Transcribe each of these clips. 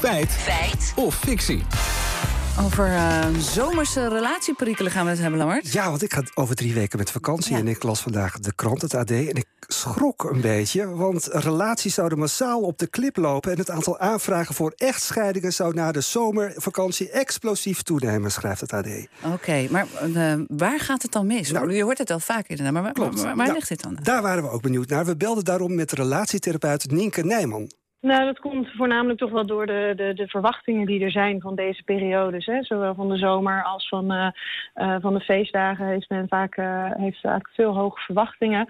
Feit. Feit. Of fictie. Over uh, zomerse relatieperikelen gaan we het hebben, Lammert. Ja, want ik ga over drie weken met vakantie. En ik las vandaag de krant, het AD. En ik schrok een beetje. Want relaties zouden massaal op de klip lopen. En het aantal aanvragen voor echtscheidingen zou na de zomervakantie explosief toenemen, schrijft het AD. Oké, maar uh, waar gaat het dan mis? Nou, je hoort het wel vaak inderdaad. Maar waar, Klopt. waar, waar Ja, ligt dit dan? Daar waren we ook benieuwd naar. We belden daarom met relatietherapeut Nienke Nijman. Nou, dat komt voornamelijk toch wel door de, de, de verwachtingen die er zijn van deze periodes. Hè. Zowel van de zomer als van, eh, eh, van de feestdagen heeft men vaak eh, heeft vaak veel hoge verwachtingen.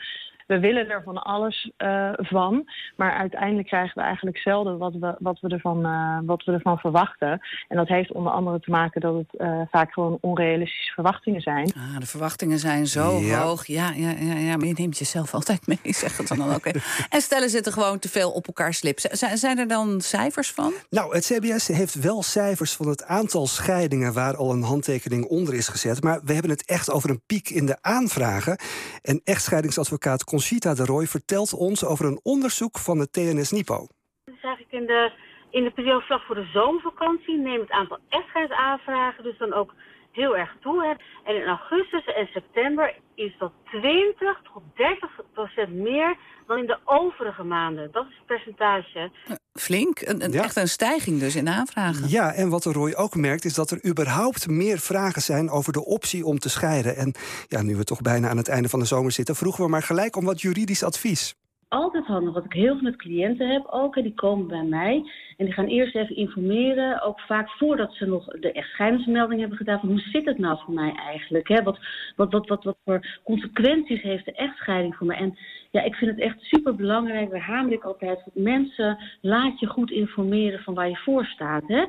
We willen er van alles eh, van, maar uiteindelijk krijgen we eigenlijk zelden wat we, wat, we ervan, eh, wat we ervan verwachten. En dat heeft onder andere te maken dat het eh, vaak gewoon onrealistische verwachtingen zijn. Ah, de verwachtingen zijn zo Ja. hoog. Ja, ja, ja, ja, maar je neemt jezelf altijd mee, zegt het dan ook. en stellen zitten gewoon te veel op elkaar slip. Z- Zijn, zijn er dan cijfers van? Nou, het CBS heeft wel cijfers van het aantal scheidingen waar al een handtekening onder is gezet. Maar we hebben het echt over een piek in de aanvragen. En echtscheidingsadvocaat Conchita de Roy vertelt ons over een onderzoek van het TNS Nipo. Dus eigenlijk in de, in de periode vlak voor de zomervakantie neemt het aantal echtscheidingsaanvragen dus dan ook heel erg toe. Hè. En in augustus en september is dat 20 tot 30 procent meer dan in de overige maanden. Dat is het percentage. Flink. Een, een- Ja. Echt een stijging dus in de aanvragen. Ja, en wat de Roy ook merkt is dat er überhaupt meer vragen zijn over de optie om te scheiden. En ja, nu we toch bijna aan het einde van de zomer zitten, vroegen we maar gelijk om wat juridisch advies. Altijd handig, wat ik heel veel met cliënten heb ook, hè, die komen bij mij en die gaan eerst even informeren, ook vaak voordat ze nog de echtscheidingsmelding hebben gedaan, van hoe zit het nou voor mij eigenlijk? Hè? Wat, wat, wat, wat, wat voor consequenties heeft de echtscheiding voor mij? En ja, ik vind het echt super belangrijk, daar hamer ik altijd mensen, laat je goed informeren van waar je voor staat. Hè?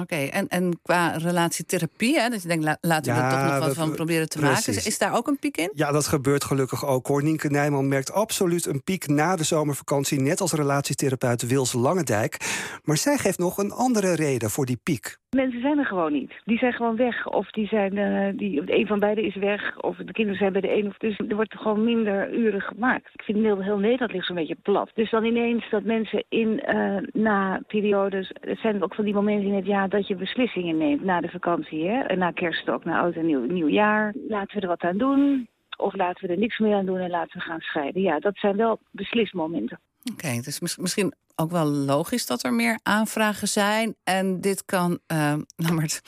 Oké, en, en qua relatietherapie, hè, dat je denkt, la- laten we Ja, er toch nog wat van proberen te precies. maken. Is, is daar ook een piek in? Ja, dat gebeurt gelukkig ook hoor. Nienke Nijman merkt absoluut een piek na de zomervakantie, net als relatietherapeut Wils Langendijk. Maar zij geeft nog een andere reden voor die piek. Mensen zijn er gewoon niet. Die zijn gewoon weg. Of die zijn, eh, die, een van beiden is weg. Of de kinderen zijn bij de een. Of, dus er wordt gewoon minder uren gemaakt. Ik vind heel, heel Nederland ligt zo'n beetje plat. Dus dan ineens dat mensen in, eh, na periodes... Het zijn ook van die momenten in het jaar dat je beslissingen neemt na de vakantie. Hè? En na kerst ook, na oud en nieuw, nieuwjaar. Laten we er wat aan doen. Of laten we er niks meer aan doen en laten we gaan scheiden. Ja, dat zijn wel beslismomenten. Oké, dus mis- misschien ook wel logisch dat er meer aanvragen zijn. En dit kan, eh nou maar het,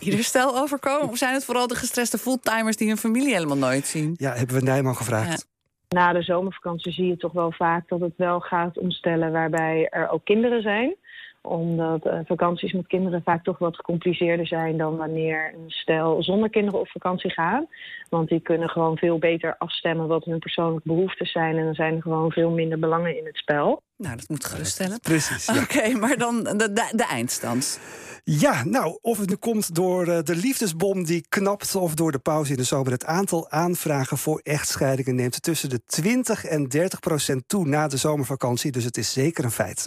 ieder stel overkomen. Of zijn het vooral de gestreste fulltimers die hun familie helemaal nooit zien? Ja, hebben we Nijman gevraagd. Na de zomervakantie zie je toch wel vaak dat het wel gaat om stellen waarbij er ook kinderen zijn. Omdat eh, vakanties met kinderen vaak toch wat gecompliceerder zijn dan wanneer een stel zonder kinderen op vakantie gaan. Want die kunnen gewoon veel beter afstemmen wat hun persoonlijke behoeftes zijn. En dan zijn er gewoon veel minder belangen in het spel. Nou, dat moet geruststellen. Precies. Ja. Oké, maar dan de, de, de eindstand. Ja, nou, of het nu komt door eh, de liefdesbom die knapt... of door de pauze in de zomer. Het aantal aanvragen voor echtscheidingen neemt tussen de 20 en 30 procent toe na de zomervakantie. Dus het is zeker een feit.